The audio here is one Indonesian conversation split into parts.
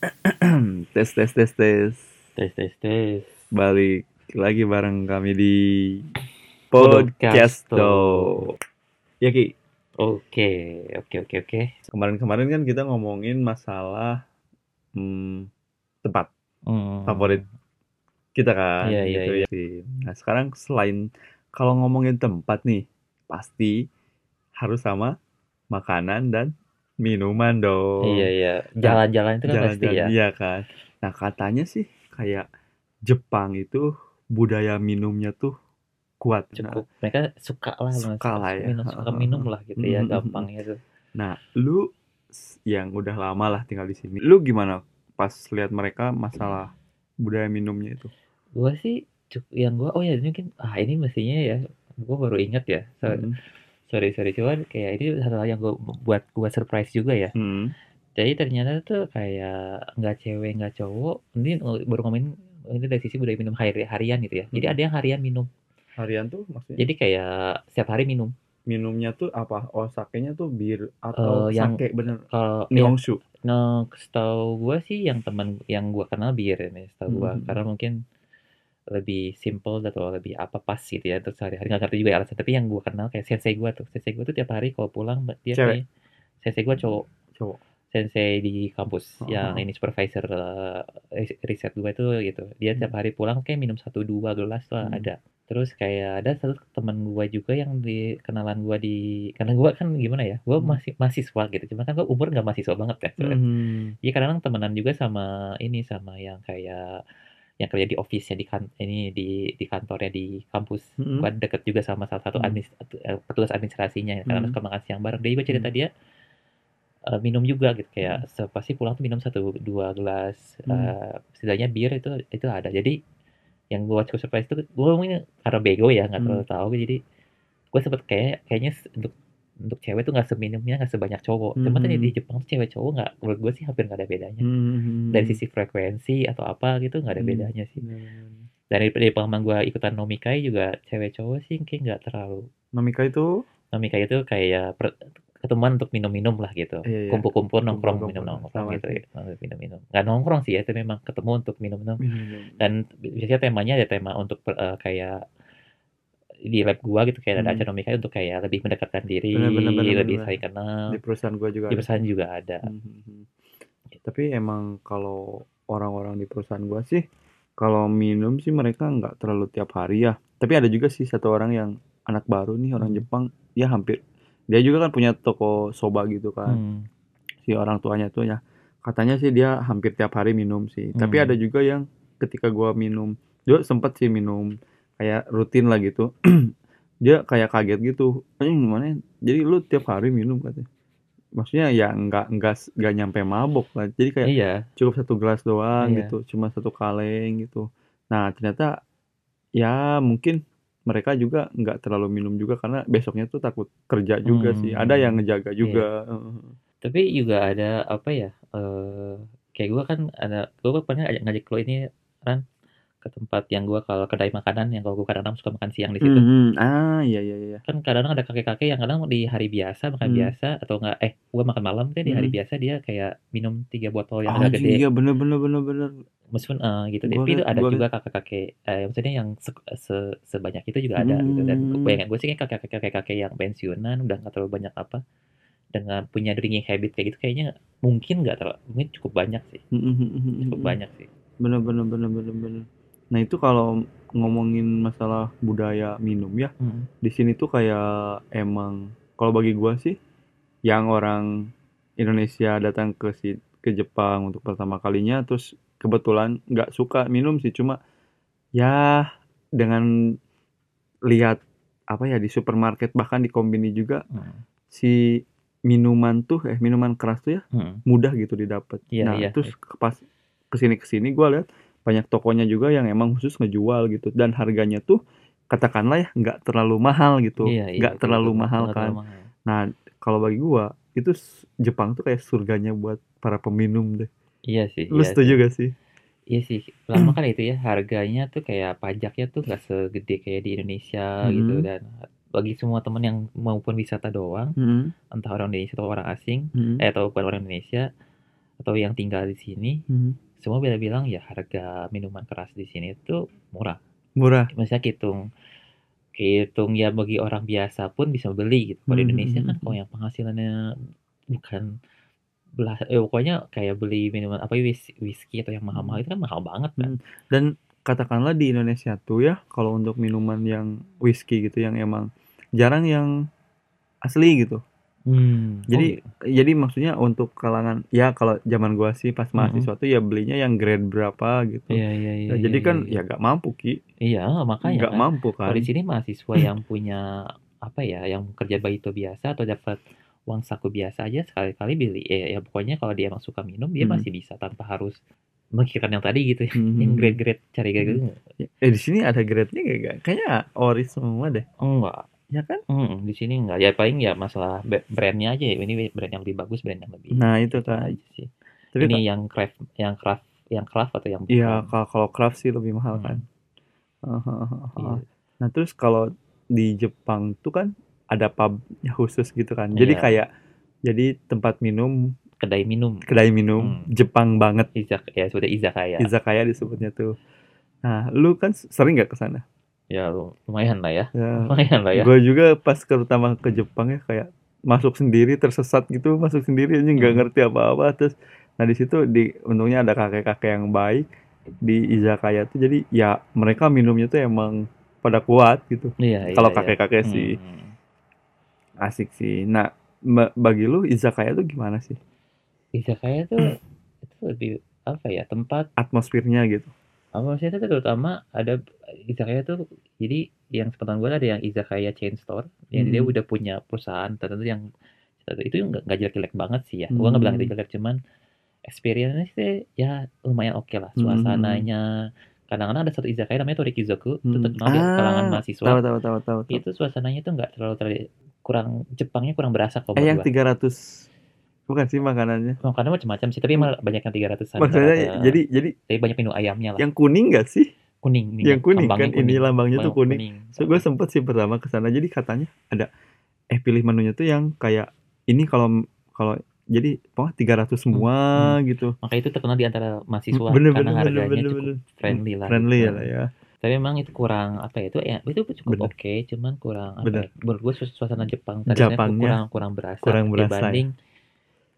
tes tes tes tes Tes tes tes. balik lagi bareng kami di Podcasto. Ya Ki, Oke, oke, oke, oke. kemarin-kemarin kan kita ngomongin masalah hmm, tempat Hmm. favorit kita kan. Iya, iya, gitu ya. Nah sekarang selain kalau ngomongin tempat nih, pasti harus sama makanan dan minuman dong. Iya, iya. Jalan-jalan itu kan pasti ya. iya kan nah katanya sih kayak Jepang itu budaya minumnya tuh kuat nah, Cukup. Mereka suka lah. Suka lah ya. Minum, suka minum lah gitu ya. Mm, mm, mm. Gampangnya tuh. nah lu yang udah lama lah tinggal di sini lu gimana pas lihat mereka masalah budaya minumnya itu Gua sih, yang gua, oh ya mungkin, ah ini mestinya ya. Gua baru ingat ya. So- Hmm. Sorry, sorry. Cuman kayak ini satu hal yang gua buat gua surprise juga ya. Hmm. Jadi ternyata tuh kayak nggak cewek nggak cowok. Ini uh, baru ngomongin ini dari sisi budaya minum hari harian gitu ya. Jadi Hmm. ada yang harian minum. harian tuh maksudnya Jadi kayak setiap hari minum. minumnya tuh apa oh sakenya tuh bir atau Eh, yang- sake bener Kalau yang Nihonshu no, setahu gue sih yang teman yang gua kenal bir ini setahu gua Hmm. karena mungkin lebih simple atau lebih apa pas gitu ya untuk sehari-hari nggak ngerti juga ya alasan tapi yang gua kenal kayak sensei gua tuh sensei gua tuh tiap hari kalau pulang dia Cewek? kayak sensei gua cowok cowok sensei di kampus Oh. yang ini supervisor uh, ris- riset gue itu gitu dia tiap hari pulang kayak minum satu dua gelas lah Hmm. ada terus kayak ada satu teman gue juga yang di kenalan gue di karena gue kan gimana ya gue Hmm. masih mahasiswa gitu cuma kan gue umur nggak mahasiswa banget ya sebenarnya. Hmm. Iya kadang temenan juga sama ini sama yang kayak yang kerja di office ya di kan ini di di kantornya di kampus Hmm. Gua deket juga sama salah satu Hmm. admis, eh, petugas administrasinya karena Hmm. suka makan siang bareng dia juga cerita Hmm. dia eh, minum juga gitu kayak se- pasti pulang tuh minum satu dua gelas Hmm. eh, setidaknya bir itu itu ada jadi yang gue cukup surprise itu gue mungkin karena bego ya nggak Hmm. terlalu tahu jadi gue sempet kayak kayaknya untuk untuk cewek tuh nggak seminumnya nggak sebanyak cowok. Cuma tuh di Hmm. di Jepang tuh cewek cowok nggak menurut gue sih hampir nggak ada bedanya. Hmm. dari sisi frekuensi atau apa gitu nggak ada Hmm. bedanya sih. Bener-bener. dari dari pengalaman gue ikutan nomikai juga cewek cowok sih kayak nggak terlalu. Nomika itu? Nomikai itu kayak per- ketemuan untuk minum-minum lah gitu. Iya, iya. kumpul-kumpul nongkrong Kumpul-kumpul, minum nongkrong. sama gitu ya minum-minum. Nggak nongkrong sih ya tapi memang ketemu untuk minum-minum. Minum dan biasanya temanya ada tema untuk eh, kayak di lab gua gitu kayak ada Hmm. acara nomikai untuk kayak lebih mendekatkan diri Bener, bener, bener, lebih bener. saling kenal di perusahaan gua juga di ada. perusahaan juga ada Mhm. Tapi emang kalau orang-orang di perusahaan gua sih kalau minum sih mereka nggak terlalu tiap hari ya. Tapi ada juga sih satu orang yang anak baru nih orang Hmm. Jepang, ya hampir dia juga kan punya toko soba gitu kan. Hmm. Si orang tuanya tuh ya. Katanya sih dia hampir tiap hari minum sih. Tapi Hmm. ada juga yang ketika gua minum, dia sempet sih minum kayak rutin lah gitu. dia kayak kaget gitu. Eh gimana? ya? Jadi lu tiap hari minum katanya. Maksudnya ya nggak nggak nggak nyampe mabok lah. Jadi kayak iya cukup satu gelas doang Iya. gitu, cuma satu kaleng gitu. Nah ternyata ya mungkin mereka juga nggak terlalu minum juga karena besoknya tuh takut kerja juga sih. Ada yang Hmm, ngejaga juga. Heeh. tapi juga ada apa ya eh kayak gua kan ada gua pernah ajak ngajak lo ini kan ke tempat yang gua kalau kedai makanan yang kalau gua kadang-kadang suka makan siang di situ Mhm. Ah iya iya iya. kan kadang-kadang ada kakek-kakek yang kadang di hari biasa makan Hmm. biasa atau enggak eh gua makan malam tuh di hari Hmm. biasa dia kayak minum tiga botol yang agak Anjing gede iya bener bener bener bener. meskipun eh, gitu Gua tapi itu ada juga kakek-kakek eh, maksudnya yang se- se- sebanyak itu juga ada gitu dan Hmm. bayangan gue sih kayak kakek-kakek yang pensiunan udah nggak terlalu banyak apa dengan punya drinking habit kayak gitu kayaknya mungkin nggak terlalu mungkin cukup banyak sih Mhm. cukup banyak sih Bener bener bener bener bener. Nah itu kalau ngomongin masalah budaya minum ya, di sini tuh kayak emang kalau bagi gua sih yang orang Indonesia datang ke si ke Jepang untuk pertama kalinya terus kebetulan nggak suka minum sih cuma ya dengan lihat apa ya di supermarket bahkan di kombini juga Hmm. si minuman tuh eh minuman keras tuh ya Hmm. mudah gitu didapat. Iya, nah, iya, terus pas ke sini ke sini gua lihat banyak tokonya juga yang emang khusus ngejual gitu dan harganya tuh katakanlah ya nggak terlalu mahal gitu, Iya, iya, nggak betul, terlalu betul. mahal Nggak kan. terlalu mahal. Nah, kalau bagi gua itu Jepang tuh kayak surganya buat para peminum deh. iya sih Lu iya setuju sih. gak sih? Iya sih, lama kan itu ya harganya tuh kayak pajaknya tuh nggak segede kayak di Indonesia gitu Mhm. dan bagi semua temen yang maupun wisata doang, Mhm, entah orang Indonesia atau orang asing, mhm. eh atau bukan orang Indonesia, atau yang tinggal di sini Mhm. Semua bilang-bilang ya harga minuman keras di sini itu murah. Murah. Maksudnya hitung hitung ya bagi orang biasa pun bisa beli gitu. Kalau di Mhm, Indonesia kan mhm. kalau yang penghasilannya bukan belah eh, pokoknya kayak beli minuman apa whis whisky atau yang mahal-mahal itu kan mahal banget kan. Dan katakanlah di Indonesia tuh ya, kalau untuk minuman yang whisky gitu yang emang jarang yang asli gitu. Hmm. Oh, Jadi gitu. jadi maksudnya untuk kalangan ya kalau zaman gua sih pas mahasiswa tuh ya belinya yang grade berapa gitu. Iya iya iya. Nah, jadi iya, kan iya, ya gak mampu Ki. Iya, makanya Nggak kan. mampu Kalau kan. di sini mahasiswa yang punya apa ya, yang kerja baito biasa atau dapat uang saku biasa aja sekali-kali beli. Ya, ya pokoknya kalau dia emang suka minum dia Mhm. masih bisa tanpa harus memikirkan yang tadi gitu. Mhm. Yang grade-grade cari grade gitu. Eh di sini ada grade-nya gak, gak? Kayaknya ori semua deh. Enggak. Ya kan? Mm, di sini enggak. Ya paling ya masalah brandnya aja. Ini brand yang lebih bagus, brand yang lebih Nah, itu kan. aja sih. Tapi Ini yang craft, yang craft, yang craft atau yang Iya, kalau kalau craft sih lebih mahal Hmm. kan. Iya. Nah, terus kalau di Jepang tuh kan ada pubnya khusus gitu kan. Jadi Iya. kayak jadi tempat minum, Kedai minum. kedai minum Hmm. Jepang banget. Izak ya sudah izakaya. Izakaya disebutnya tuh. Nah, lu kan sering gak ke sana? Ya lu- lumayan lah ya. Ya, Lumayan lah ya. gue juga pas ke pertama ke Jepang ya kayak masuk sendiri tersesat gitu, masuk sendiri aja nggak Hmm. ngerti apa-apa terus. Nah di situ di untungnya ada kakek-kakek yang baik di izakaya tuh jadi ya mereka minumnya tuh emang pada kuat gitu. Iya, iya, Kalau iya. kakek-kakek sih Hmm. asik sih. Nah ba- bagi lu izakaya tuh gimana sih Izakaya tuh itu lebih apa ya tempat atmosfernya gitu? Maksudnya itu terutama ada izakaya tuh jadi yang sepengetahuan gue ada yang izakaya chain store yang dia Hmm. udah punya perusahaan tertentu yang itu nggak nggak jelek-jelek banget sih ya gue nggak bilang itu Hmm. jelek cuman experience sih ya lumayan oke lah Hmm. suasananya kadang-kadang ada satu izakaya namanya Torikizoku itu Hmm. terkenal di kalangan Ah, mahasiswa tahu tahu tahu tahu. tahu. itu suasananya tuh nggak terlalu terlalu kurang Jepangnya kurang berasa kalau Eh yang gua. 300 bukan sih makanannya? Makanan macam-macam sih, tapi emang banyak yang 300-an. Maksudnya rata-rata. jadi jadi tapi banyak menu ayamnya lah. yang kuning gak sih? kuning, yang kuning lambangnya kan ini lambangnya tuh Lambang kuning. So gue sempet sih pertama ke sana jadi katanya ada eh pilih menunya tuh yang kayak ini kalau kalau jadi pokoknya 300 semua gitu. Maka itu terkenal di antara mahasiswa Bener, karena bener, harganya bener, cukup bener. friendly lah. Friendly gitu. lah ya. Tapi memang itu kurang apa ya itu ya itu cukup oke, cuman kurang apa Bener. ya, menurut gue suas- suasana Jepang Japangnya kurang kurang berasa kurang berasa, ya.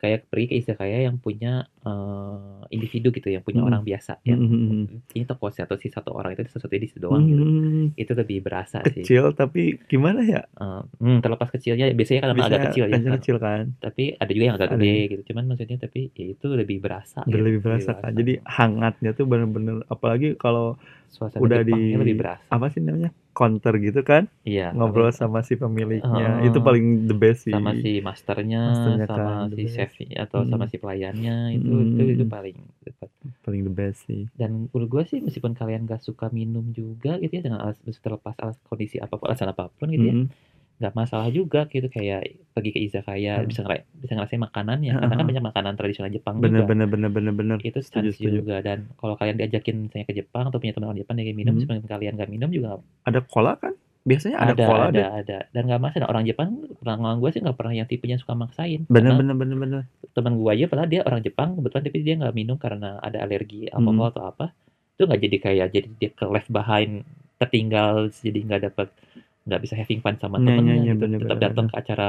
Kayak pergi ke izakaya yang punya eh, individu gitu, yang punya Mm. orang biasa yang Mhm. ini toko atau si satu orang itu sesuatu di situ doang gitu. Mhm. Itu lebih berasa sih. Kecil tapi gimana ya? Eh, hmm, terlepas kecilnya biasanya kan agak kecil ya. kecil, kecil kan. Tapi ada juga yang agak Ada. gede gitu. Cuman maksudnya tapi ya itu lebih berasa gitu, Lebih berasa kan. Jadi hangatnya tuh bener-bener apalagi kalau suasana udah Jepangnya di- lebih berasa. apa sih namanya? counter gitu kan Iya. ngobrol sama, sama si pemiliknya Heeh. itu paling the best sih sama si masternya, Masternya sama kan, si chef atau sama Mm. si pelayannya itu Mm, itu itu paling dekat. paling the best sih Dan menurut gue sih meskipun kalian gak suka minum juga gitu ya dengan alas, terlepas alas kondisi apa pun alasan apa pun gitu ya Mm-mm. Nggak masalah juga gitu kayak pergi ke izakaya Hmm. bisa ngera bisa ngerasain makanannya karena kan banyak makanan tradisional Jepang bener juga bener bener bener bener itu Setuju, setuju. juga dan kalau kalian diajakin misalnya ke Jepang atau punya teman orang Jepang yang minum Hmm. meskipun kalian gak minum juga ada cola kan biasanya ada, ada cola ada deh ada dan nggak masalah orang Jepang pengalaman gue sih nggak pernah yang tipenya suka maksain bener bener bener bener teman gue aja padahal dia orang Jepang kebetulan tapi dia nggak minum karena ada alergi alkohol Hmm. atau apa itu nggak jadi kayak jadi dia ke left behind tertinggal jadi nggak dapat nggak bisa having fun sama Iya, temennya iya, iya, gitu bener, tetap bener, datang ke acara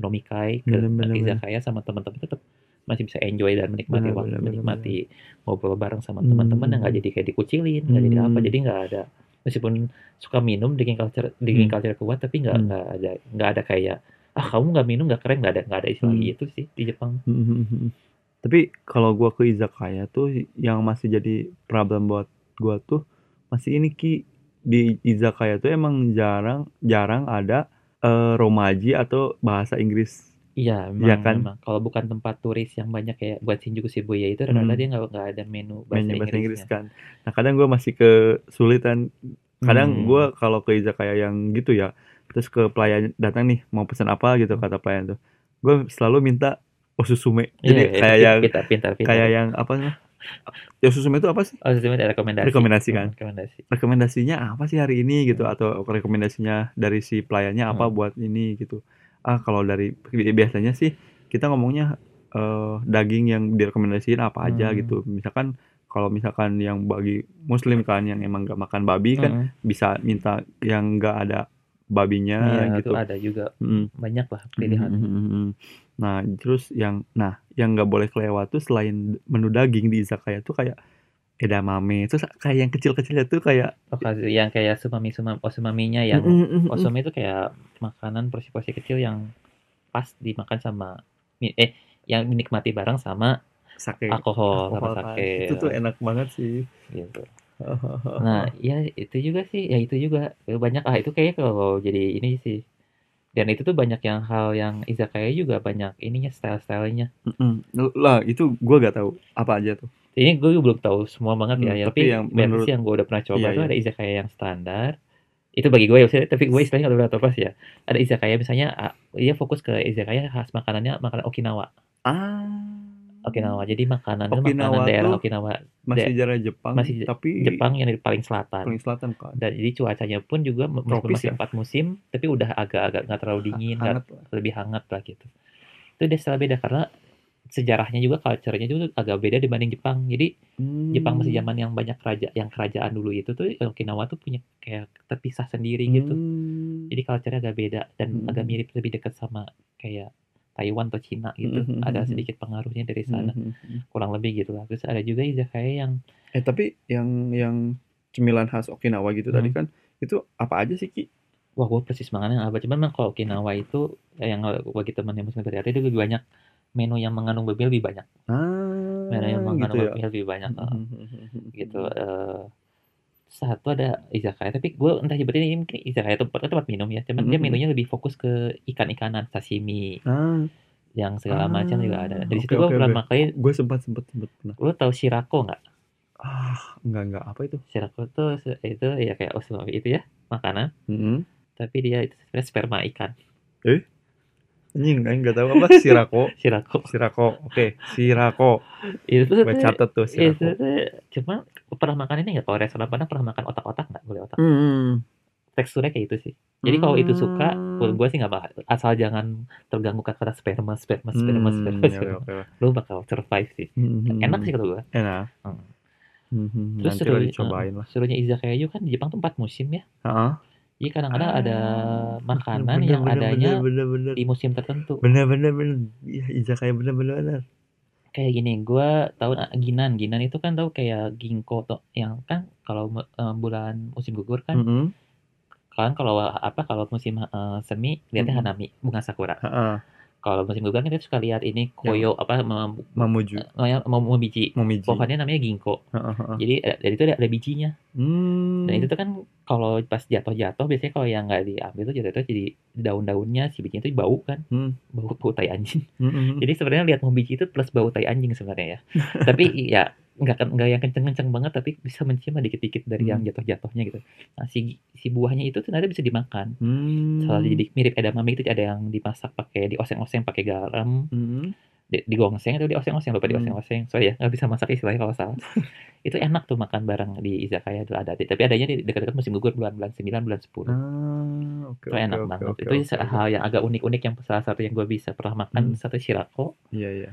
nomikai ke Bener, bener, bener. izakaya sama teman-teman tetap masih bisa enjoy dan menikmati Bener, waktu bener, bener, menikmati ngobrol bareng sama Hmm. teman-teman yang nggak jadi kayak dikucilin nggak jadi apa Hmm. jadi nggak ada meskipun suka minum drinking culture drinking Hmm. culture kuat tapi nggak Hmm. nggak ada nggak ada kayak ah kamu nggak minum nggak keren nggak ada nggak ada istilah Hmm. gitu sih di Jepang. Tapi kalau gua ke izakaya tuh yang masih jadi problem buat gua tuh masih ini ki di izakaya tuh emang jarang jarang ada eh, romaji atau bahasa Inggris. Iya, memang, Iya kan? memang. Kalau bukan tempat turis yang banyak kayak buat Shinjuku Shibuya itu rata-rata Hmm. dia nggak nggak ada menu bahasa, Mainnya bahasa Inggris kan. Nah kadang gua masih kesulitan. Kadang Hmm. gua kalau ke izakaya yang gitu ya, terus ke pelayan datang nih mau pesan apa gitu kata pelayan tuh, gue selalu minta osusume. Iya, Jadi itu kayak yang pintar, pintar, pintar. kayak yang apa sih? Osusume itu apa sih? Oh, itu ada rekomendasi. Rekomendasi kan? Hmm, rekomendasi. rekomendasinya apa sih hari ini gitu atau rekomendasinya dari si pelayannya apa Hmm. buat ini gitu ah kalau dari biasanya sih kita ngomongnya eh, daging yang direkomendasiin apa aja Hmm. gitu. Misalkan kalau misalkan yang bagi muslim kan yang emang gak makan babi kan Mm-mm. bisa minta yang gak ada babinya Iya, gitu. ada juga Mm. banyak lah Mhm, pilihan. mhm, mhm. Nah, terus yang nah, yang nggak boleh kelewat tuh selain menu daging di izakaya tuh kayak edamame, terus kayak yang kecil-kecilnya tuh kayak Okazio yang kayak sumami sumam osumaminya yang Mhm, mhm, mhm. osumi itu kayak makanan porsi-porsi kecil yang pas dimakan sama eh yang dinikmati bareng sama sake alkohol, sama alkohol kan. sake Itu tuh enak banget sih. gitu. Nah, ya itu juga sih, ya itu juga banyak ah itu kayak kalau jadi ini sih. Dan itu tuh banyak yang hal yang izakaya juga banyak ininya style-stylenya. Mhm. Lah, itu gua gak tahu apa aja tuh. Ini gue belum tahu semua banget ya, Hmm, ya, tapi tapi yang menurut- yang gue udah pernah coba Iya, tuh iya. ada izakaya yang standar. Itu bagi gue ya, maksudnya, tapi gue istilahnya tahu apa sih ya. Ada izakaya misalnya, ah, dia fokus ke izakaya khas makanannya makanan Okinawa. Ah. Okinawa. Jadi makanan Okinawa makanan daerah Okinawa Masih Da- jarang Jepang, masih tapi Jepang yang di paling selatan. paling selatan kan. Dan jadi cuacanya pun juga meskipun Tropis masih ya? empat musim, tapi udah agak-agak nggak terlalu dingin, Hangat lah. lebih hangat lah gitu. Itu udah setelah beda karena sejarahnya juga, culture-nya juga agak beda dibanding Jepang. Jadi Jepang masih Hmm. zaman yang banyak raja, yang kerajaan dulu itu tuh Okinawa tuh punya kayak terpisah sendiri gitu. Hmm. Jadi culture-nya agak beda dan Hmm. agak mirip lebih dekat sama kayak Taiwan atau Cina gitu. Hmm, hmm, Ada hmm. sedikit pengaruhnya dari sana, Mhm, mhm. kurang lebih gitu lah. Terus ada juga izakaya yang Eh tapi yang yang cemilan khas Okinawa gitu tadi Hmm. kan itu apa aja sih Ki? Wah, gue persis bangetnya apa. Cuman memang kalau Okinawa itu yang bagi teman yang muslim berarti itu lebih banyak menu yang mengandung babi lebih banyak. Ah, Menu yang mengandung gitu ya. babi lebih banyak. eh, Mhm, gitu. eh satu ada izakaya, tapi gue entah nyebutnya ini mungkin izakaya itu tempat, tempat minum ya. Cuman dia Mhm. menunya lebih fokus ke ikan-ikanan, sashimi, Ah, yang segala macam juga ada. Dari oke, situ gue oke, pertama kali, gue sempat sempat sempat pernah. lo tau shirako nggak? Ah, enggak enggak apa itu? Shirako tuh itu ya kayak osumami itu ya makanan, Mhm. tapi dia itu sebenarnya sperma ikan. Anjing, aing enggak tahu apa sirako. Shirako. Sirako. Oke, sirako. Itu tuh Gue catet tuh itu sirako. tuh cuma pernah makan ini nggak? Kalau restoran Padang pernah makan otak-otak nggak? Boleh otak. Hmm. Teksturnya kayak itu sih. Jadi kalau itu suka, Hmm. gue sih nggak bakal. Asal jangan terganggu kata-kata sperma, sperma, sperma, Hmm, sperma, oke, sperma. oke. Lu bakal survive sih. Mhm. Enak sih kalau gue. Enak. Hmm. Mhm, Terus Nanti seru, lah dicobain lah. serunya izakaya juga kan di Jepang tuh empat musim ya. Heeh. Jadi kadang-kadang ada Ah, makanan bener, yang bener, adanya bener, bener, bener. di musim tertentu. Bener bener bener. Iya, izakaya bener bener bener. Kayak gini, gue tahu ah, ginan, ginan itu kan tahu kayak ginkgo tuh, yang kan kalau eh, bulan musim gugur kan, Mhm. kan kalau apa kalau musim eh, semi lihatnya Mhm. hanami, bunga sakura. Heeh. Kalau musim gugur kan kita suka lihat ini koyo apa mem- Mamuju. eh, mau mau biji. Momiji. Pohonnya namanya ginkgo. Heeh, heeh. Jadi eh, dari itu ada, ada bijinya. Hmm. Dan itu tuh kan kalau pas jatuh-jatuh biasanya kalau yang nggak diambil tuh jatuh-jatuh jadi daun-daunnya si bijinya itu bau kan, Hmm. bau bau tai anjing. Mhm. Jadi sebenarnya lihat mau biji itu plus bau tai anjing sebenarnya ya. tapi ya nggak kan- nggak yang kenceng-kenceng banget tapi bisa mencium dikit-dikit dari yang Hmm. jatuh-jatuhnya gitu. Nah si si buahnya itu ternyata bisa dimakan. Hmm. Salah jadi mirip edamame itu ada yang dimasak pakai dioseng-oseng pakai garam, Mhm. Di, digongseng atau dioseng-oseng lupa Hmm. dioseng-oseng. Sorry ya nggak bisa masak istilahnya kalau salah. itu enak tuh makan bareng di izakaya itu ada. Tapi adanya di dekat-dekat musim gugur bulan-bulan 9 bulan 10. Ah, oke itu oke enak oke banget. oke itu oke. hal yang agak unik-unik yang salah satu yang gue bisa pernah makan Hmm. satu shirako Iya iya.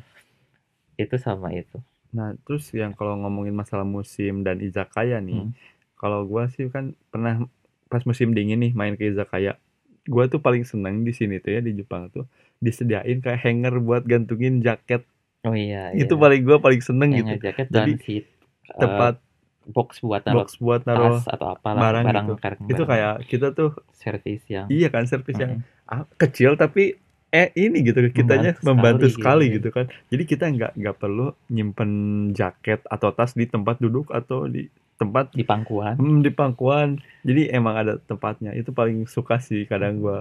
itu sama itu. Nah, terus yang kalau ngomongin masalah musim dan izakaya nih, Hmm. kalau gua sih kan pernah pas musim dingin nih main ke izakaya. Gua tuh paling seneng di sini tuh ya di Jepang tuh disediain kayak hanger buat gantungin jaket. Oh iya, Itu iya. paling gua paling seneng yang gitu. jaket Jadi dan si eh, tempat box buat naruh box buat naruh tas atau apalah barang barang, gitu. barang, itu kayak kita tuh servis yang iya kan servis yang Mm-mm. ah, kecil tapi eh ini gitu kitanya Membantu membantu sekali sekali, gitu. gitu kan jadi kita nggak nggak perlu nyimpen jaket atau tas di tempat duduk atau di tempat di pangkuan. hmm, di pangkuan jadi emang ada tempatnya itu paling suka sih kadang gua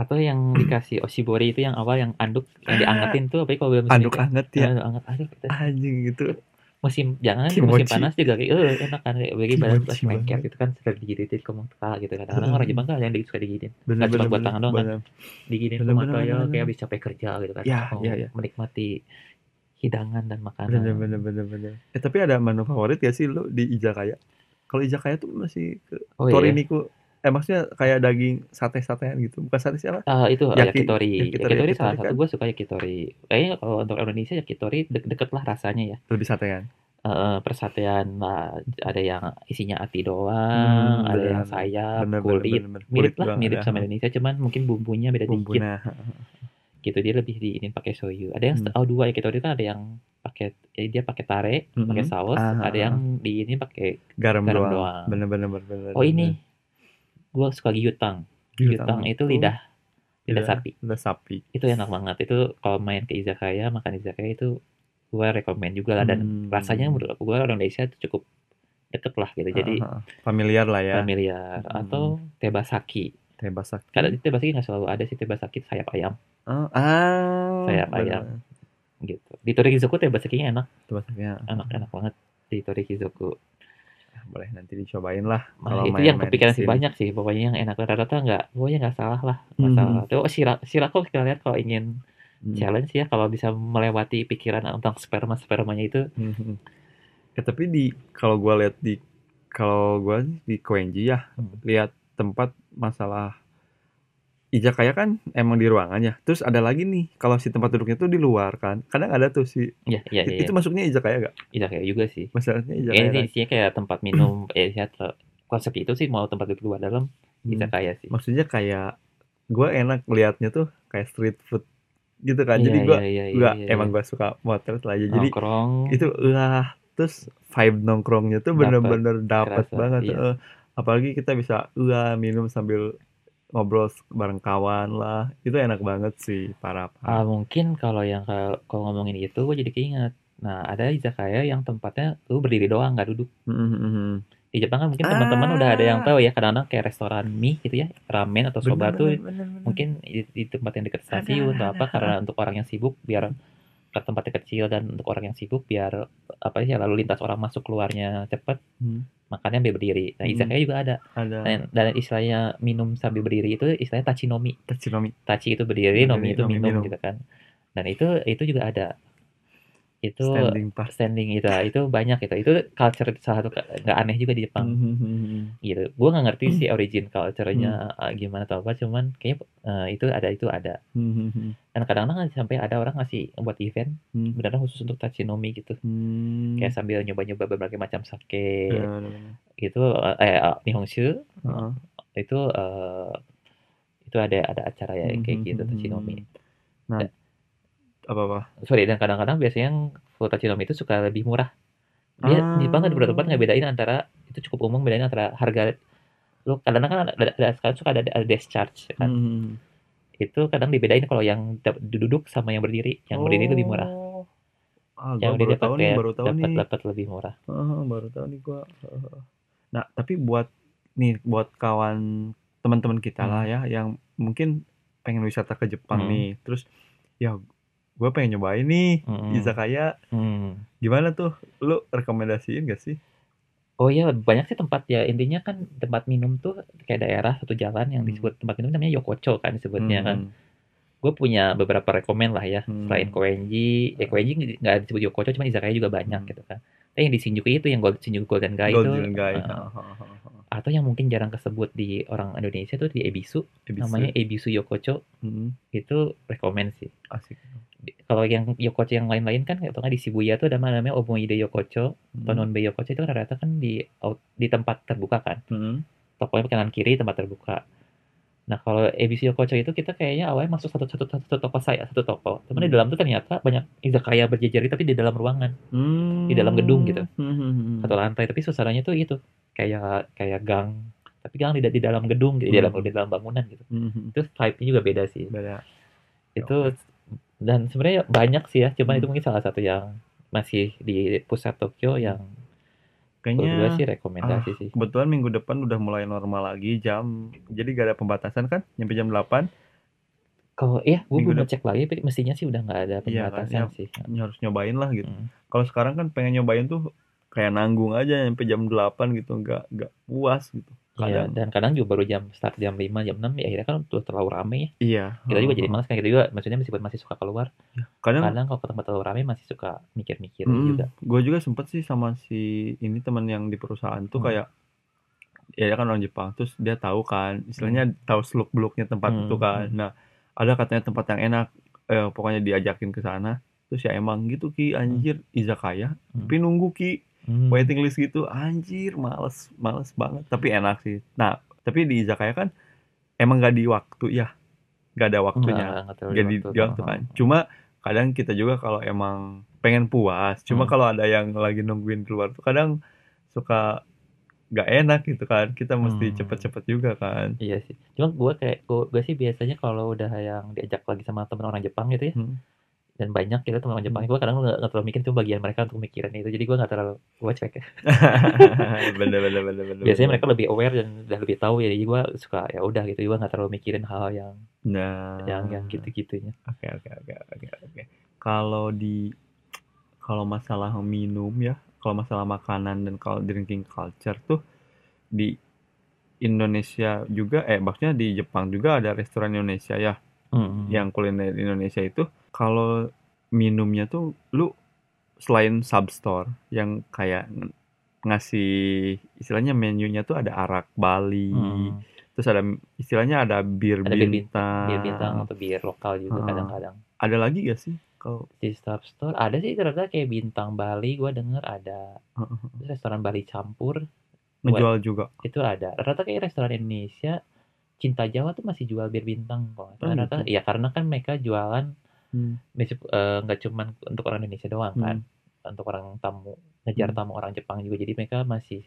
Atau yang dikasih oshibori itu yang awal yang anduk yang diangetin tuh apa kalau belum musim anduk anget Ya, ya anget anget gitu. anjing gitu Musim jangan kan musim panas juga kayak eh enak kan kayak bagi badan pas banget. gitu kan sudah diginitin ke muka gitu kan. Kadang-kadang orang Jepang kan ada yang suka diginin. bener Nggak cuma buat tangan doang kan. Diginin ke mata ya kayak habis capek kerja gitu kan. Ya, ya, ya. menikmati hidangan dan makanan. bener bener bener bener. Eh tapi ada menu favorit gak sih lu di izakaya kalau izakaya tuh masih ke Oh iya. Toriniku. Eh maksudnya kayak daging sate-satean gitu. Bukan sate siapa? Uh, itu Yaki- yakitori yakitori, yakitori, salah yakitori satu kan? gue suka yakitori. Kayaknya kalau untuk Indonesia yakitori de- deket lah rasanya ya. Lebih satean? Eh, persatean lah ada yang isinya ati doang Hmm, ada bener. yang sayap Bener, bener, kulit. bener, bener. mirip Kulit lah mirip sama Indonesia cuman mungkin bumbunya beda dikit. Bumbunya gitu dia lebih di ini pakai soyu. Ada yang Hmm. oh dua yakitori kan ada yang pakai eh, dia pakai tare Mhm. pakai saus Ah, ada ah, yang di ini pakai garam, Garam doang. doang. bener bener bener oh ini. gue suka gyutang gyutang itu lidah lidah Lidah. sapi. lidah sapi. Itu enak banget. Itu kalau main ke izakaya makan izakaya itu gue rekomend juga lah. Dan Hmm. rasanya menurut gue orang Indonesia itu cukup deket lah gitu. Jadi Ah, ah, familiar lah ya. Familiar. Hmm. atau tebasaki. Teh basak kadang tebasaki nggak selalu ada sih. Tebasaki sayap ayam ah, ah Sayap ayam. gitu di tebasakinya enak Teh basaknya enak enak banget di Torikizoku boleh nanti dicobain lah Nah, kalau itu yang kepikiran sih banyak sih pokoknya yang enak rata-rata nggak pokoknya nggak salah lah nggak Hmm. salah tuh oh, sira sirako kita lihat kalau ingin Hmm. challenge ya kalau bisa melewati pikiran tentang sperma spermanya itu Mhm. Ya, tapi di kalau gua lihat di kalau gua di Koenji ya Hmm. lihat tempat masalah Izakaya kan emang di ruangan ya. Terus ada lagi nih kalau si tempat duduknya tuh di luar kan. Kadang ada tuh si ya ya ya, itu masuknya Izakaya gak? iya kayak juga sih Masalahnya ya, Izakaya. ini kan? isinya kayak tempat minum eh ya konsep itu sih mau tempat duduk luar dalam Hmm. bisa kaya sih Maksudnya kayak gua enak liatnya tuh kayak street food gitu kan. Jadi Iya, gua iya, iya, gua iya, emang iya. gua suka motret lah. Jadi nongkrong itu lah terus vibe nongkrongnya tuh Dapet, bener-bener dapet kerasa, banget iya. apalagi kita bisa uh, minum sambil ngobrol bareng kawan lah itu enak banget sih para Ah, mungkin kalau yang kalau ngomongin itu gue jadi keinget. Nah, ada izakaya yang tempatnya lu berdiri doang nggak duduk. Di Jepang kan mungkin teman-teman udah ada yang Ah. tahu ya kadang-kadang kayak restoran mie gitu ya, ramen atau soba tuh mungkin di, di tempat yang dekat stasiun atau apa karena untuk orang yang sibuk biar tempatnya kecil dan untuk orang yang sibuk biar apa ya lalu lintas orang masuk keluarnya cepet makannya sambil berdiri. Nah, Hmm. izakaya juga ada. ada Dan, dan istilahnya minum sambil berdiri itu istilahnya tachinomi. tachinomi Tachi itu berdiri, Berdiri, nomi itu nomi minum, minum. gitu kan. Dan itu itu juga ada. Itu standing pas standing itu itu banyak itu. Itu culture salah satu nggak aneh juga di Jepang Hmm. gitu. Gua nggak ngerti sih origin culture-nya uh, gimana atau apa, cuman kayaknya uh, itu ada itu ada. Hmm. Dan kadang-kadang sampai ada orang ngasih buat event Hmm. beneran khusus untuk tachinomi gitu. Kayak sambil nyoba-nyoba berbagai macam sake Ya, gitu uh, eh uh, nihonshu Heeh. itu uh, itu ada ada acara ya kayak gitu Hmm. tachinomi. nah apa apa sorry dan kadang-kadang biasanya yang full tachinomi itu suka lebih murah dia Ah. di di beberapa tempat nggak bedain antara itu cukup umum bedain antara harga lu kadang-kadang kan ada, ada, ada sekarang suka ada, ada desk charge kan Hmm. itu kadang dibedain kalau yang duduk sama yang berdiri yang berdiri lebih murah Oh. ah yang berdiri tahu nih baru tahu dapat nih dapat lebih murah Ah, baru tahu nih gua. Nah, tapi buat nih buat kawan teman-teman kita Hmm. lah ya yang mungkin pengen wisata ke Jepang Hmm. nih. Terus ya gue pengen nyobain nih Mm-mm. izakaya. Hmm. Gimana tuh? Lu rekomendasiin gak sih? Oh iya banyak sih tempat ya intinya kan tempat minum tuh kayak daerah satu jalan yang Hmm. disebut tempat minum namanya Yokocho kan disebutnya kan. Hmm. Gue punya beberapa rekomend lah ya Hmm. selain Koenji, ya Koenji nggak disebut Yokocho cuman izakaya juga banyak Hmm. gitu kan. Tapi yang di Shinjuku itu yang Gold, Shinjuku Golden Guy itu Golden Guy. uh, atau yang mungkin jarang kesebut di orang Indonesia tuh di Ebisu, Ebisu. namanya Ebisu Yokocho Hmm. itu rekomend sih. Asik. Di- Kalau yang Yokocho yang lain-lain kan atau nggak di Shibuya tuh ada namanya Omoide Yokocho Hmm. atau Nonbe Yokocho itu kan rata-rata kan di out- di tempat terbuka kan. Hmm. Tokonya kanan kiri tempat terbuka. Nah kalau Ebisu Yokocho itu kita kayaknya awalnya masuk satu satu satu, satu toko saya satu toko. Cuman di Hmm. dalam tuh ternyata banyak izakaya berjejer tapi di dalam ruangan Hmm. Di dalam gedung gitu. Hmm, hmm, hmm. satu lantai tapi suasananya tuh gitu kayak kayak gang tapi gang di, di dalam gedung di dalam Hmm. di dalam bangunan gitu Hmm, hmm. itu vibe-nya juga beda sih Beda. itu dan sebenarnya banyak sih ya cuman Hmm. itu mungkin salah satu yang masih di pusat Tokyo yang menurut gue Kayaknya sih rekomendasi sih kebetulan minggu depan udah mulai normal lagi jam jadi gak ada pembatasan kan nyampe jam 8 kalau iya gue belum cek lagi tapi mestinya sih udah nggak ada Iya kan, pembatasan ya. sih Ini harus nyobain lah gitu Mm. kalau sekarang kan pengen nyobain tuh kayak nanggung aja nyampe jam 8 gitu nggak nggak puas gitu Iya, kadang dan kadang juga baru jam start jam 5, jam 6 ya akhirnya kan udah terlalu rame ya. iya Kita juga jadi malas kan kita juga maksudnya meskipun masih suka keluar, kadang kadang kalau ke tempat terlalu rame masih suka mikir-mikir Mm, juga. gue juga sempet sih sama si ini teman yang di perusahaan tuh Hmm. kayak ya dia kan orang Jepang terus dia tahu kan istilahnya tahu seluk beluknya tempat Hmm, itu kan hmm. nah ada katanya tempat yang enak eh, pokoknya diajakin ke sana terus ya emang gitu ki anjir izakaya Hmm. tapi nunggu ki Hmm. waiting list gitu anjir males males banget tapi enak sih nah tapi di izakaya kan emang gak di waktu ya gak ada waktunya Nggak, gak di, waktu. di waktu kan cuma kadang kita juga kalau emang pengen puas cuma Hmm. kalau ada yang lagi nungguin keluar tuh kadang suka gak enak gitu kan kita mesti Hmm. cepet-cepet juga kan Iya sih. Cuma gue kayak gue sih biasanya kalau udah yang diajak lagi sama temen orang Jepang gitu ya, Hmm. Dan banyak gitu teman orang Jepang, gue kadang nggak terlalu mikir itu bagian mereka untuk mikirin itu. Jadi gue nggak terlalu gue cuek ya. bener bener bener bener Biasanya bener. mereka lebih aware dan udah lebih tahu ya. Jadi gue suka ya udah gitu. Gue nggak terlalu mikirin hal yang nah yang yang gitu-gitunya. Oke oke oke oke oke. Kalau di kalau masalah minum ya, kalau masalah makanan dan kalau drinking culture tuh di Indonesia juga eh maksudnya di Jepang juga ada restoran Indonesia ya Hmm. yang kuliner Indonesia itu kalau minumnya tuh lu selain substore yang kayak ng- ngasih istilahnya menunya tuh ada arak Bali, Hmm. terus ada istilahnya ada bir Ada bintang, bir bintang atau bir lokal juga kadang-kadang. Ada lagi gak sih kalau Di stop store ada sih ternyata kayak bintang Bali gue denger ada. Terus restoran Bali campur ngejual juga? itu ada rata kayak restoran Indonesia Cinta Jawa tuh masih jual bir bintang kok Oh, gitu. ya karena kan mereka jualan Hmm. eh, nggak cuman untuk orang Indonesia doang kan Hmm. untuk orang tamu ngejar Hmm. tamu orang Jepang juga jadi mereka masih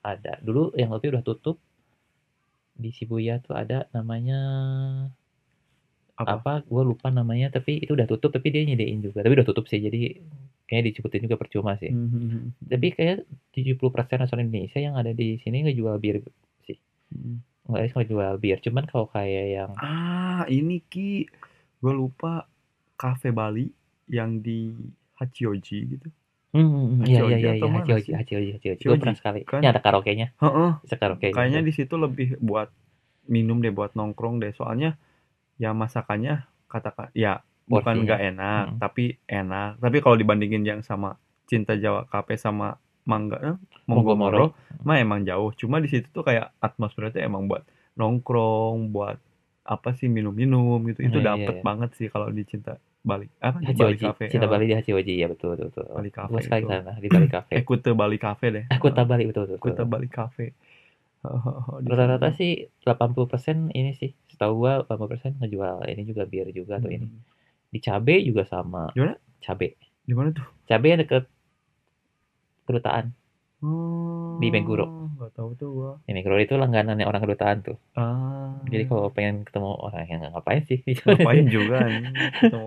ada dulu yang lebih udah tutup di Shibuya tuh ada namanya Apa? apa gue lupa namanya tapi itu udah tutup tapi dia nyediain juga tapi udah tutup sih jadi kayaknya disebutin juga percuma sih Hmm. tapi kayak 70% restoran Indonesia yang ada di sini ngejual bir sih Hmm. nggak yang jual bir cuman kalau kayak yang Ah, ini Ki. Gue lupa Cafe Bali yang di Hachioji gitu. hmm iya Hachioji iya iya atau iya mana Hachioji? Hachioji Hachioji gue Hachioji, pernah sekali kan? ini ada karaoke-nya Heeh. bisa karaoke Kayaknya di situ lebih buat minum deh, buat nongkrong deh. Soalnya ya masakannya katakan ya bukan Porsinya. nggak enak, Hmm. tapi enak. Tapi kalau dibandingin yang sama Cinta Jawa Cafe sama Mangga eh, Monggomoro mah emang jauh. Cuma di situ tuh kayak atmosfernya emang buat nongkrong, buat apa sih minum-minum gitu. Itu Iya, iya, dapet iya. banget sih kalau di Cinta Bali. Apa di Bali Cafe? Cinta Bali di Hachioji ya betul betul betul Bali Cafe gue sekali sana di Bali Cafe Eh, Kute Bali Cafe deh. eh Kuta Bali betul betul, betul. Bali Cafe. Rata-rata sih 80% ini sih setahu gua 80% ngejual ini juga bir juga atau ini Hmm. di Cabe juga sama Di mana? Cabe Di mana tuh? Cabe yang deket kedutaan Oh, Di Meguro. Nggak tahu tuh gua. ya Meguro itu langganannya orang kedutaan tuh Ah. jadi kalau pengen ketemu orang yang ngapain sih ngapain juga nih ketemu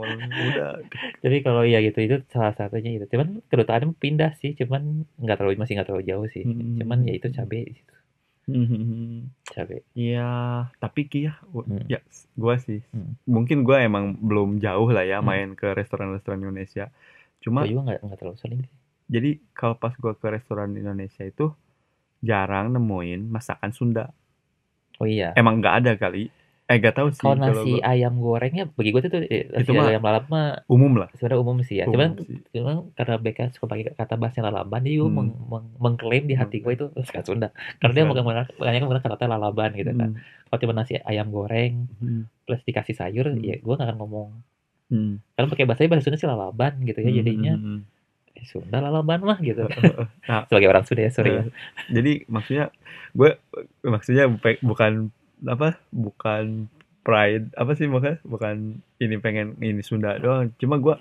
udah Jadi kalau iya gitu itu salah satunya itu. Cuman kedutaan pindah sih, cuman nggak terlalu masih nggak terlalu jauh sih. Hmm. Cuman ya itu cabe di situ. Hmm. Cabe. Iya, tapi Ki ya, gua- Hmm. ya gua sih, Hmm. mungkin gua emang belum jauh lah ya Hmm. main ke restoran-restoran Indonesia. Cuma Gue juga nggak terlalu sering sih. Jadi kalau pas gua ke restoran Indonesia itu jarang nemuin masakan Sunda. Oh iya. Emang nggak ada kali. Eh gak tahu sih Kalau kalau nasi gua- ayam gorengnya bagi gue tuh, eh, nasi Itu mah ayam lalap mah umum lah. sebenarnya umum sih ya. Umum Cuman sih. cuman karena BK suka pakai kata bahasa lalaban, gue Hmm. meng- meng- mengklaim di hati gue itu masakan Sunda. Karena dia Masakan. menggunakan banyak menggunakan kata lalaban gitu kan. Hmm. Kalau cuma nasi ayam goreng Hmm. plus dikasih sayur, Hmm. ya gue nggak akan ngomong. Hmm. Karena pakai bahasa bahasa Sunda sih lalaban gitu ya. Jadinya Hmm. Eh, Sunda lalaban mah gitu. Nah, Sebagai orang Sunda ya sorry ya. Eh, jadi maksudnya gue maksudnya bu- bukan apa bukan pride apa sih bukan bukan ini pengen ini Sunda doang cuma gue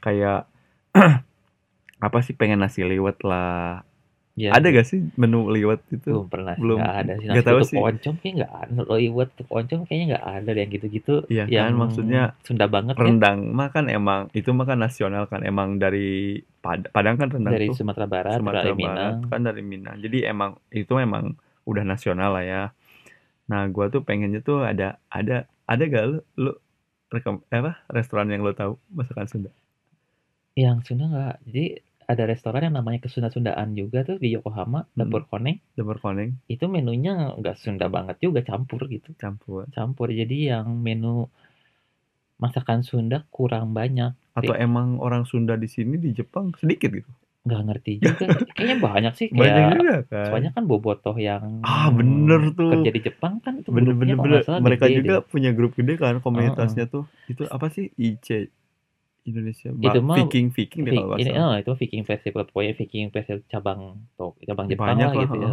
kayak apa sih pengen nasi liwet lah Ya, ada gak sih menu liwet itu? Belum pernah belum. nggak ada sih. Nasi tahu sih. Oncom kayak nggak ada. Liwet oncom kayaknya nggak ada yang gitu-gitu Iya kan, maksudnya Sunda banget ya. rendang mah kan emang itu mah kan nasional kan emang dari Pad- Padang kan rendang dari tuh. Sumatera Barat Sumatera dari Barat Minang. kan dari Minang. Jadi emang itu memang udah nasional lah ya. Nah gua tuh pengennya tuh ada ada ada gak lu lu rekam apa restoran yang lo tahu masakan Sunda? Yang Sunda nggak. Jadi ada restoran yang namanya kesunda-sundaan juga tuh di Yokohama dapur koneng. Dapur koneng. Itu menunya nggak Sunda banget juga campur gitu. Campur. Campur. Jadi yang menu masakan Sunda kurang banyak. Atau emang orang Sunda di sini di Jepang sedikit gitu? Nggak ngerti juga. Kayaknya banyak sih kayak banyak juga kan? soalnya kan bobotoh yang ah bener tuh. kerja di Jepang kan itu bener. bener bener mereka gede juga deh. punya grup gede kan komunitasnya tuh. Itu apa sih? IC Indonesia ba- Itu mah Viking Viking deh kalau ini oh, itu Viking Festival pokoknya Viking Festival cabang tuh cabang Jepang banyak lah lah gitu ya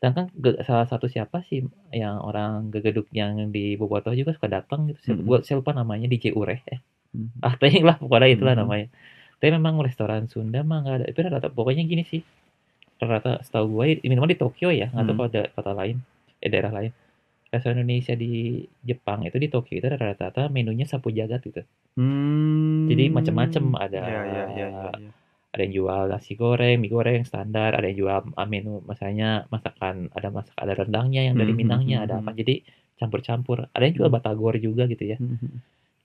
dan kan salah satu siapa sih yang orang gegeduk yang di Bobotoh juga suka datang gitu saya, Mm-mm. gua saya lupa namanya DJ Ure eh. Mhm. ah tanya lah pokoknya itulah Mhm. namanya tapi memang restoran Sunda mah nggak ada tapi rata pokoknya gini sih rata setahu gue minimal di Tokyo ya nggak tahu Hmm. kalau ada kota lain eh daerah lain restoran Indonesia di Jepang itu di Tokyo itu rata-rata menunya sapu jagat gitu Hmm. Jadi macam-macam, ada- Ya, ya, ya, ya, ya. ada yang jual nasi goreng, mie goreng standar, ada yang jual ah, menu misalnya masakan ada masak ada rendangnya yang dari Hmm, Minangnya, hmm, ada hmm, apa. Jadi campur-campur. Ada yang jual Hmm. batagor juga gitu ya. Mhm.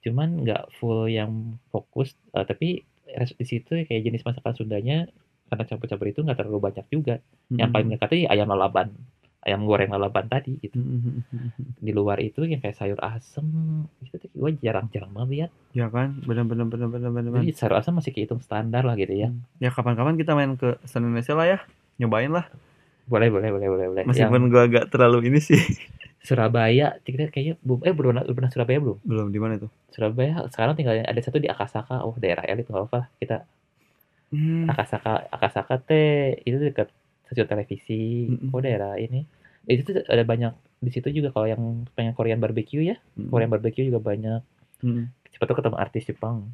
Cuman nggak full yang fokus eh, tapi di situ kayak jenis masakan Sundanya karena campur-campur itu nggak terlalu banyak juga. Yang paling dekat itu ayam lalaban, ayam goreng lalaban tadi gitu. Mhm. Di luar itu yang kayak sayur asem itu tuh gue jarang-jarang banget lihat. Ya kan, benar benar benar benar benar. Jadi sayur asem masih kehitung standar lah gitu ya. Ya kapan-kapan kita main ke Indonesia lah ya, nyobain lah. Boleh, boleh, boleh, boleh, boleh. Yang Meskipun gua agak terlalu ini sih. Surabaya, kita kayaknya belum, eh belum pernah, belum pernah Surabaya belum? Belum di mana tuh? Surabaya sekarang tinggal ada satu di Akasaka, oh daerah elit nggak apa kita Hmm. Akasaka, Akasaka teh itu dekat stasiun televisi, Mm-mm. oh daerah ini. Itu tuh ada banyak di situ juga kalau yang pengen Korean barbecue ya, Hmm. Korean barbecue juga banyak. Hmm. Cepat tuh ketemu artis Jepang.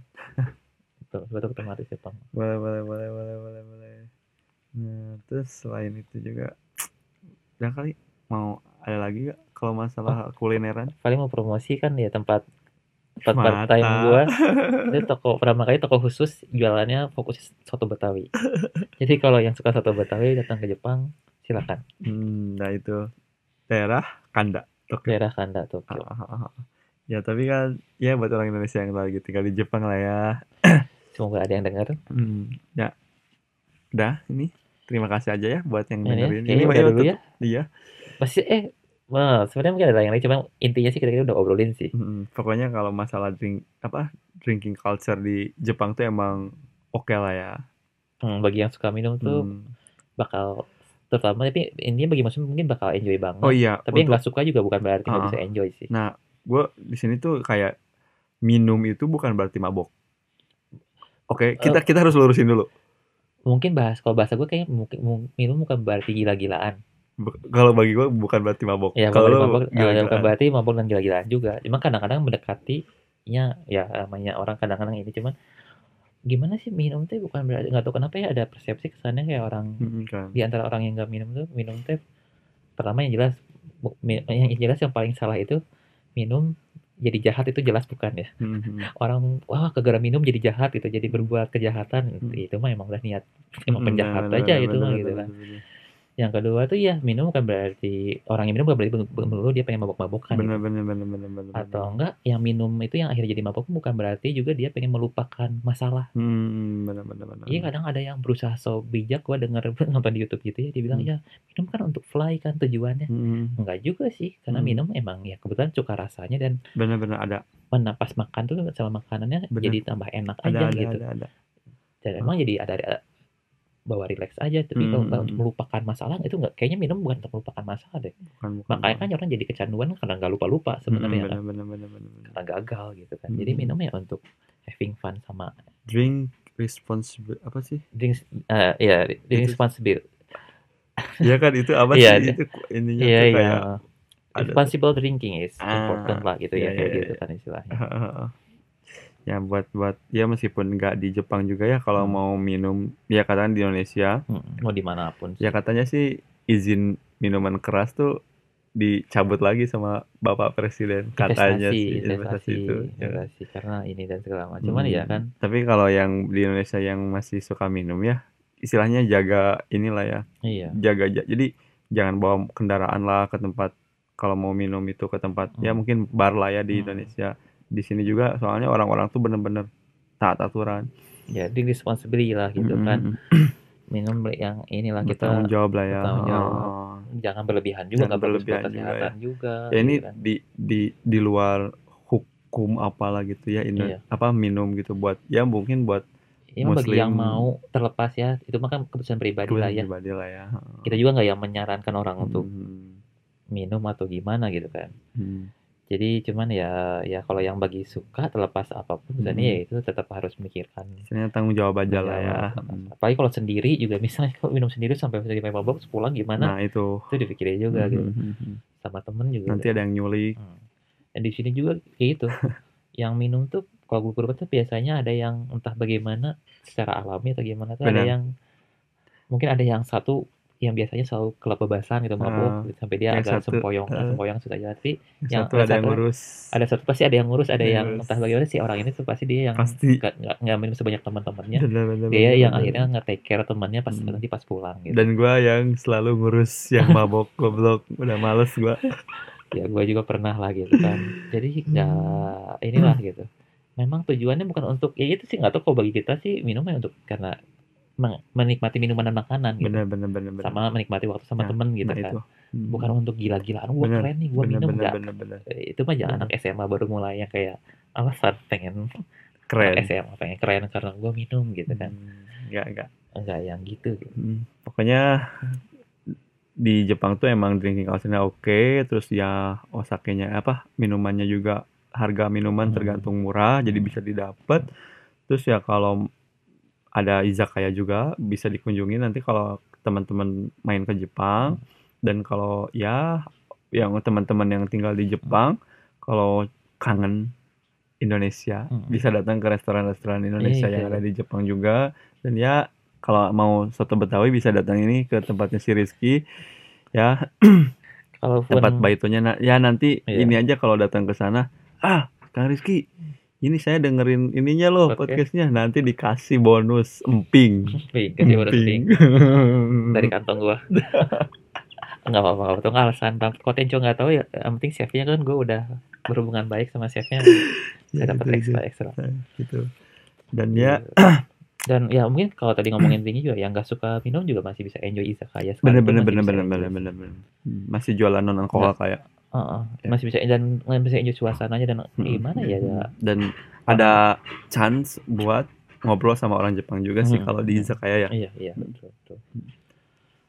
Tuh, cepat tuh ketemu artis Jepang. Boleh, boleh, boleh, boleh, boleh, boleh. Nah, terus selain itu juga, ya kali mau ada lagi gak kalau masalah kulineran? Paling mau promosi kan ya tempat tempat part time gua itu toko pertama kali toko khusus jualannya fokus soto Betawi. Jadi kalau yang suka soto Betawi datang ke Jepang silakan. Hmm, nah itu daerah Kanda. Tokyo. Daerah Kanda Tokyo. Ah, ah, ah. Ya tapi kan ya buat orang Indonesia yang lagi tinggal di Jepang lah ya. Semoga ada yang dengar. Hmm, ya. Udah ini. Terima kasih aja ya buat yang Ini ya, dengerin. Pak, udah ya, dulu ya. Iya. Masih eh Wah, sebenarnya mungkin ada yang lain, cuma intinya sih kita, kita udah obrolin sih. Mm, pokoknya kalau masalah drink apa drinking culture di Jepang tuh emang oke lah ya. Hmm, bagi yang suka minum tuh Hmm. bakal terutama tapi intinya bagi muslim mungkin bakal enjoy banget. Oh iya, tapi yang untuk nggak suka juga bukan berarti nggak Ah. bisa enjoy sih. nah gue di sini tuh kayak minum itu bukan berarti mabok. Oke, kita kita harus lurusin dulu. Mungkin bahas kalau bahasa gue kayak mungkin minum bukan berarti gila-gilaan. Kalau bagi gue bukan berarti mabok. Ya kalau mabok, eh, gila-gilaan. bukan berarti mabok dan gila-gilaan juga. Cuma kadang-kadang mendekatinya ya namanya orang kadang-kadang ini cuman gimana sih minum teh bukan berarti nggak tahu kenapa ya ada persepsi kesannya kayak orang Mm, kan. di antara orang yang nggak minum tuh minum teh pertama yang jelas yang jelas yang paling salah itu minum jadi jahat itu jelas bukan ya Mm, mm. orang wah kegara minum jadi jahat gitu jadi berbuat kejahatan Hmm. itu mah emang udah niat emang Mm, penjahat benar, aja benar, itu mah gitu kan benar. Yang kedua tuh ya minum bukan berarti orang yang minum bukan berarti melulu dia pengen mabok-mabokan gitu. Benar benar benar benar benar. atau enggak yang minum itu yang akhirnya jadi mabok bukan berarti juga dia pengen melupakan masalah Hmm, benar benar benar. Iya kadang ada yang berusaha so bijak gua denger nonton di YouTube gitu ya dia bilang Hmm. ya minum kan untuk fly kan tujuannya Hmm, enggak juga sih karena Hmm. minum emang ya kebetulan suka rasanya dan benar benar ada menapas makan tuh sama makanannya Bener. jadi tambah enak ada aja ada gitu ada ada. dan emang jadi ada, ada bawa relax aja tapi kalau Hmm. nggak untuk melupakan masalah itu nggak kayaknya minum bukan untuk melupakan masalah deh Bukan bukan. makanya kan orang jadi kecanduan karena nggak lupa lupa Hmm, sebenarnya kan benar benar benar benar. benar. karena gagal gitu kan jadi Hmm. minum ya untuk having fun sama Drink responsible apa sih? drinks eh ya drink Itu- responsible Iya kan itu apa Iya, sih itu ininya iya tuh iya kayak ada responsible drinking is Ah, important lah gitu iya, ya kayak iya, gitu iya. kan istilahnya ya buat buat ya meskipun nggak di Jepang juga ya kalau Hmm. mau minum ya katanya di Indonesia Mm, mau di mana pun sih. ya katanya sih izin minuman keras tuh dicabut lagi sama Bapak Presiden katanya investasi, sih investasi, investasi itu ya. investasi karena ini dan segala macam. Cuman ya Hmm, kan, tapi kalau yang di Indonesia yang masih suka minum ya istilahnya jaga inilah ya iya. jaga ja- jadi jangan bawa kendaraan lah ke tempat kalau mau minum itu ke tempat ya Hmm. mungkin bar lah ya di Hmm. Indonesia di sini juga soalnya orang-orang tuh bener-bener taat aturan Ya, di responsibility lah gitu Mm, kan. mm, Minum yang inilah kita bertanggung jawab lah ya jawab. Oh. jangan berlebihan juga, nggak berlebihan juga kesehatan juga. ya ini gitu kan. di di di luar hukum apalah gitu ya Indo- Iya. apa minum gitu buat ya mungkin buat ya bagi Muslim. yang mau terlepas ya itu mah kan keputusan pribadi lah ya pribadi lah ya. kita juga nggak yang menyarankan orang untuk Hmm. minum atau gimana gitu kan Hmm. Jadi cuman ya ya kalau yang bagi suka terlepas apa pun misalnya Hmm. ya itu tetap harus memikirkan Istilahnya tanggung jawab aja lah ya. Hmm. apalagi kalau sendiri juga misalnya kalau minum sendiri sampai sampai mabok pulang gimana Nah itu. itu dipikirin juga Hmm, gitu hmm, hmm. sama temen juga Nanti ada yang nyulik. Hmm. Dan di sini juga kayak gitu. yang minum tuh kalau gue berobat tuh biasanya ada yang entah bagaimana secara alami atau gimana tuh ada Benar. yang mungkin ada yang satu yang biasanya selalu kelebebasan gitu mabuk Ah, sampai dia yang agak satu, sempoyong ah. sempoyong sudah tapi yang Satu ada yang ngurus. ada satu pasti ada yang ngurus ada Yang yang ngurus. entah bagaimana sih orang ini tuh pasti dia yang Pasti. nggak nggak nggak minum sebanyak teman-temannya dia bener, yang bener. akhirnya nge-take care temannya pas Hmm. nanti pas pulang gitu Dan gua yang selalu ngurus yang mabok goblok. Udah males gua. ya gue juga pernah lah gitu kan jadi ya Hmm. inilah gitu memang tujuannya bukan untuk ya itu sih nggak tahu kalau bagi kita sih minumnya untuk karena menikmati minuman dan makanan gitu Bener, bener, bener, bener. sama menikmati waktu sama Nah, temen gitu nah kan itu. Hmm. bukan untuk gila-gilaan gue Bener, keren nih gue minum bener, nggak bener, bener. Eh, itu mah jangan anak SMA baru mulai yang kayak alasan pengen Keren. SMA pengen keren karena gue minum gitu kan Hmm, Enggak, enggak. enggak yang gitu gitu. Hmm, Pokoknya di Jepang tuh emang drinking culture-nya oke, terus ya osakenya apa minumannya juga harga minuman Hmm. tergantung murah, jadi bisa didapat. Terus ya kalau ada izakaya juga bisa dikunjungi nanti kalau teman-teman main ke Jepang. Dan kalau ya yang teman-teman yang tinggal di Jepang kalau kangen Indonesia Hmm. bisa datang ke restoran-restoran Indonesia Iya, yang iya. ada di Jepang juga. Dan ya kalau mau soto Betawi bisa datang ini ke tempatnya si Rizky. Ya kalaupun tempat baitonya na- ya nanti Iya. ini aja kalau datang ke sana. Ah Kang Rizky ini saya dengerin ininya loh Podcast. podcastnya. Nanti dikasih bonus emping. Wih, kasih bonus emping. dari kantong gua. Nggak apa-apa nggak apa-apa. Alasan Bang. kalau Tenco nggak tahu ya yang penting chefnya kan gue udah berhubungan baik sama chefnya. Ya, saya dapat itu ekstra aja. ekstra. Gitu. Dan ya dan ya mungkin kalau tadi ngomongin tinggi juga yang nggak suka minum juga masih bisa enjoy izakaya bener bener bener bener bener bener bener. Masih jualan non alkohol kayak Heeh, Ya. masih bisa dan masih bisa enjoy suasananya dan Hmm. gimana ya, ya dan ada chance buat ngobrol sama orang Jepang juga sih Hmm. kalau di izakaya ya iya iya betul betul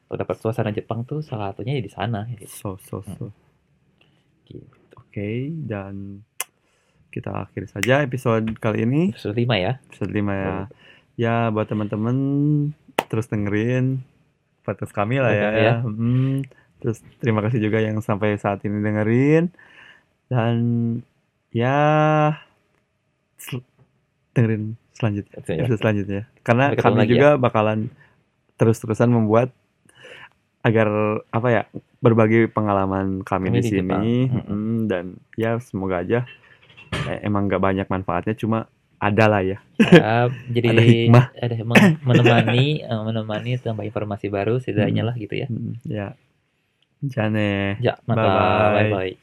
kalau dapat suasana Jepang tuh salah satunya ya di sana gitu. so so so Gitu. oke dan kita akhiri saja episode kali ini episode 5 ya episode 5 ya ya buat teman-teman terus dengerin podcast kami lah ya, ya. Hmm, terus terima kasih juga yang sampai saat ini dengerin. Dan ya sel- dengerin selanjutnya ya. episode selanjutnya. Karena ketemu kami ya. juga bakalan terus-terusan membuat agar apa ya berbagi pengalaman kami Kami di, di sini. Jepang. Mm, dan ya semoga aja eh, emang nggak banyak manfaatnya cuma ada lah ya. Ya, jadi Ada hikmah. ada men- menemani eh, menemani tambah informasi baru setidaknya Hmm. lah gitu ya. Mm, ya じゃあねじゃあ、また、バイバイ。バイバイ。